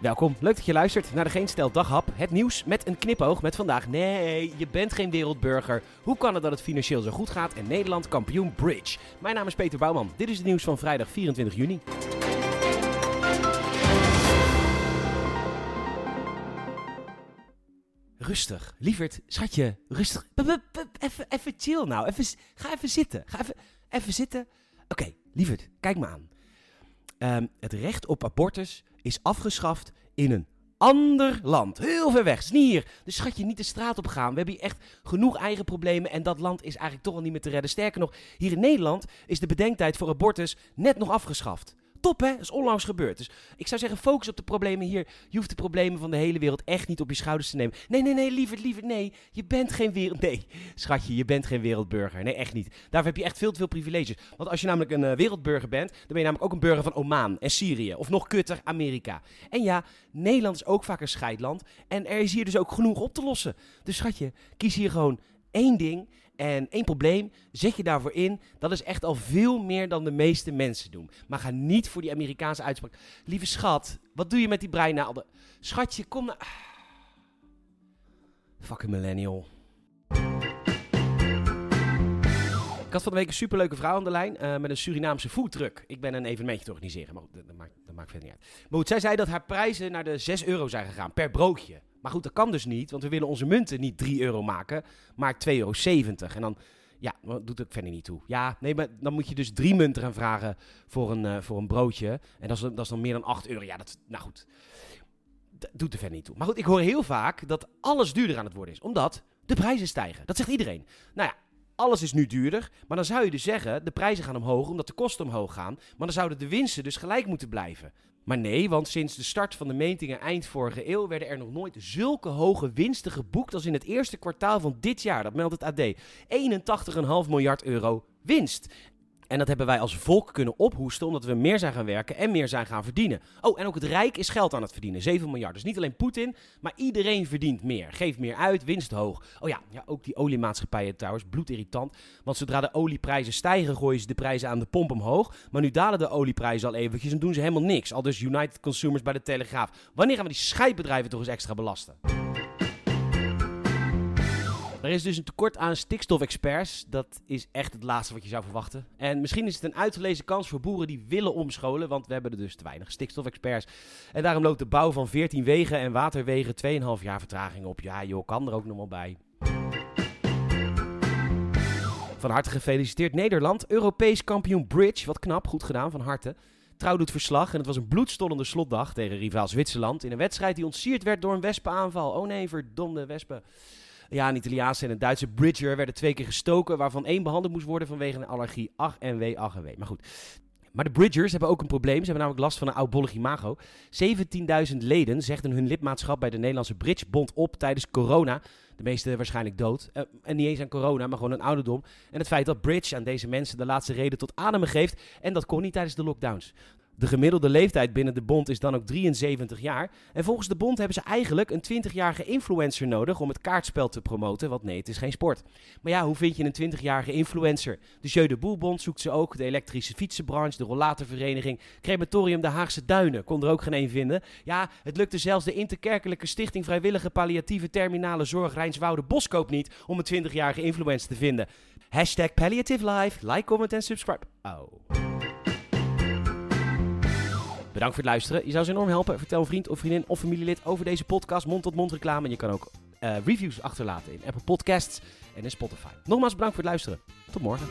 Welkom, leuk dat je luistert naar de Geen Stel Daghap. Het nieuws met een knipoog met vandaag. Nee, je bent geen wereldburger. Hoe kan het dat het financieel zo goed gaat en Nederland kampioen bridge? Mijn naam is Peter Bouwman. Dit is het nieuws van vrijdag 24 juni. Rustig. Lieverd, schatje, rustig. Even, chill nou. Even, ga even zitten. Ga even, even zitten. Oké, lieverd, kijk me aan. Ehm, het recht op abortus is afgeschaft in een ander land. Heel ver weg. Hier. Dus schatje, niet de straat op gaan. We hebben hier echt genoeg eigen problemen. En dat land is eigenlijk toch al niet meer te redden. Sterker nog, hier in Nederland is de bedenktijd voor abortus net nog afgeschaft. Top hè? Dat is onlangs gebeurd. Dus ik zou zeggen, focus op de problemen hier. Je hoeft de problemen van de hele wereld echt niet op je schouders te nemen. Nee, nee, nee, lieverd, lieverd, nee. Je bent geen wereld... Nee, schatje, je bent geen wereldburger. Nee, echt niet. Daarvoor heb je echt veel te veel privileges. Want als je namelijk een eh, wereldburger bent, dan ben je namelijk ook een burger van Oman en Syrië. Of nog kutter, Amerika. En ja, Nederland is ook vaak een scheidland. En er is hier dus ook genoeg op te lossen. Dus schatje, kies hier gewoon één ding en één probleem. Zet je daarvoor in. Dat is echt al veel meer dan de meeste mensen doen. Maar ga niet voor die Amerikaanse uitspraak. Lieve schat, wat doe je met die breinaalden? Schatje, kom naar... Fucking millennial. Ik had van de week een superleuke vrouw aan de lijn eh, met een Surinaamse foodtruck. Ik ben een evenementje te organiseren, maar dat maakt, dat maakt verder niet uit. Maar goed, zij zei dat haar prijzen naar de 6 euro zijn gegaan per broodje. Maar goed, dat kan dus niet, want we willen onze munten niet 3 euro maken, maar 2,70 euro. En dan, ja, dat doet ook verder niet toe. Ja, nee, maar dan moet je dus drie munten gaan vragen voor een, eh, voor een broodje. En dat is, dat is dan meer dan 8 euro. Ja, dat, nou goed, dat doet er verder niet toe. Maar goed, ik hoor heel vaak dat alles duurder aan het worden is, omdat de prijzen stijgen. Dat zegt iedereen. Nou ja, alles is nu duurder. Maar dan zou je dus zeggen, de prijzen gaan omhoog omdat de kosten omhoog gaan. Maar dan zouden de winsten dus gelijk moeten blijven. Maar nee, want sinds de start van de metingen eind vorige eeuw werden er nog nooit zulke hoge winsten geboekt als in het eerste kwartaal van dit jaar. Dat meldt het AD. 81,5 miljard euro winst. En dat hebben wij als volk kunnen ophoesten omdat we meer zijn gaan werken en meer zijn gaan verdienen. Oh, en ook het Rijk is geld aan het verdienen. 7 miljard. Dus niet alleen Poetin, maar iedereen verdient meer. Geeft meer uit, winst hoog. Oh ja, ja ook die oliemaatschappijen trouwens, bloedirritant. Want zodra de olieprijzen stijgen, gooien ze de prijzen aan de pomp omhoog. Maar nu dalen de olieprijzen al eventjes en doen ze helemaal niks. Al dus United Consumers bij de Telegraaf. Wanneer gaan we die scheidbedrijven toch eens extra belasten? Er is dus een tekort aan stikstofexperts. Dat is echt het laatste wat je zou verwachten. En misschien is het een uitgelezen kans voor boeren die willen omscholen, want we hebben er dus te weinig stikstofexperts. En daarom loopt de bouw van 14 wegen en waterwegen 2,5 jaar vertraging op. Ja, joh, kan er ook nog wel bij. Van harte gefeliciteerd Nederland. Europees kampioen Bridge. Wat knap, goed gedaan, van harte. Trouw doet verslag en het was een bloedstollende slotdag tegen rivaal Zwitserland. In een wedstrijd die ontsierd werd door een wespenaanval. Oh nee, verdomde wespen. Ja, een Italiaanse en een Duitse bridger werden twee keer gestoken, waarvan één behandeld moest worden vanwege een allergie. Ach en wee, ach en wee. Maar goed. Maar de Bridgers hebben ook een probleem. Ze hebben namelijk last van een oudbollig imago. 17.000 leden zegden hun lidmaatschap bij de Nederlandse Bridgebond op tijdens corona. De meeste waarschijnlijk dood. Eh, en niet eens aan corona, maar gewoon een ouderdom. En het feit dat Bridge aan deze mensen de laatste reden tot ademen geeft. En dat kon niet tijdens de lockdowns. De gemiddelde leeftijd binnen de bond is dan ook 73 jaar. En volgens de bond hebben ze eigenlijk een 20-jarige influencer nodig om het kaartspel te promoten. Want nee, het is geen sport. Maar ja, hoe vind je een 20-jarige influencer? De Jeu de Boelbond zoekt ze ook. De elektrische fietsenbranche, de rollatorvereniging, crematorium De Haagse Duinen. Kon er ook geen één vinden. Ja, het lukte zelfs de interkerkelijke stichting Vrijwillige Palliatieve Terminale Zorg Rijnswoude Boskoop niet om een 20-jarige influencer te vinden. Hashtag Palliative Life. Like, comment en subscribe. Oh. Bedankt voor het luisteren. Je zou ze enorm helpen. Vertel een vriend of vriendin of familielid over deze podcast. Mond-tot-mond reclame. En je kan ook eh, reviews achterlaten in Apple Podcasts en in Spotify. Nogmaals bedankt voor het luisteren. Tot morgen.